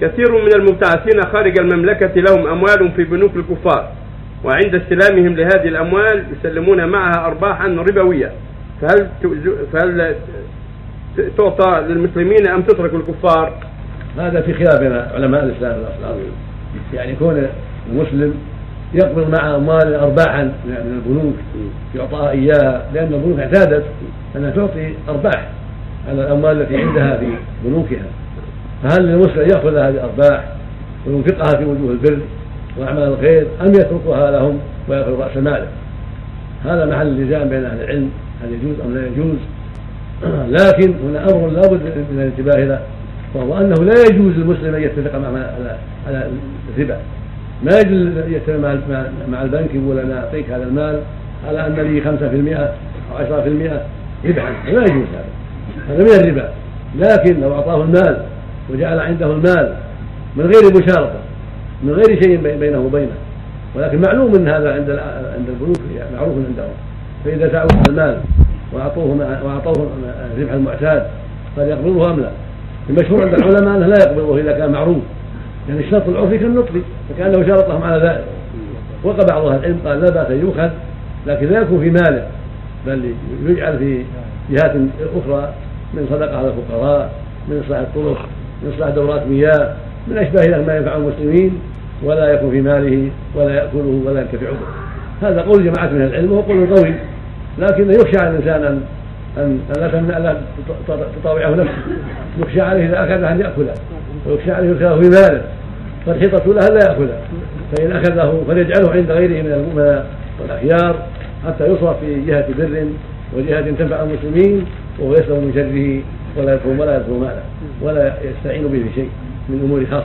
كثير من المبتعثين خارج المملكة لهم أموال في بنوك الكفار وعند استلامهم لهذه الأموال يسلمون معها أرباحا ربوية. فهل فهل تعطى للمسلمين أم تترك الكفار؟ هذا في خلاف بين علماء الإسلام يعني كون المسلم يقبض مع أموال أرباحا من البنوك يعطاها إياها لأن البنوك اعتادت أنها تعطي أرباح على الأموال التي عندها في بنوكها. فهل للمسلم يأخذ هذه الأرباح وينفقها في وجوه البر وأعمال الخير أم يتركها لهم ويأخذ رأس ماله هذا محل اللزام بين أهل العلم هل يجوز أم لا يجوز. لكن هنا أمر لا بد من الانتباه له وهو أنه لا يجوز للمسلم أن يتفق مع على على الربا. ما يجوز يتفق مع مع البنك يقول أنا أعطيك هذا المال على أن لي 5% أو 10% ربحا. لا يجوز هذا هذا من الربا. لكن لو أعطاه المال وجعل عنده المال من غير مشارطة من غير شيء بينه وبينه. ولكن معلوم إن هذا عند عند البنوك يعني معروف عندهم. فإذا دعوا المال وأعطوه وأعطوه الربح المعتاد فليقبضه أم لا؟ المشهور عند العلماء أنه لا يقبضه إذا كان معروف. يعني الشرط العرفي كالنطق فكأنه شرطهم على ذلك. وقع بعض أهل العلم قال لا بأس يؤخذ لكن لا يكون في ماله بل يجعل في جهات أخرى من صدقة على الفقراء من اصلاح الطرق. من اصلاح دورات مياه من أشباه ذلك ما ينفع المسلمين ولا يكون في ماله ولا يأكله ولا ينتفع به هذا قول جماعة من العلم وهو قول قوي لكن يخشى على الإنسان ان ان لا تطاوعه نفسه. يخشى عليه إذا اخذه أن يأكله ويخشى عليه يدخله في ماله فالحيطه لها لا يأكله. فإن أخذه فليجعله عند غيره من الاخيار حتى يصرف في جهة بر وجهة تنفع المسلمين وهو يسلم من شره. ولا يدخل ولا يدخل ماله ولا يستعين به في شيء من أمور خاصة.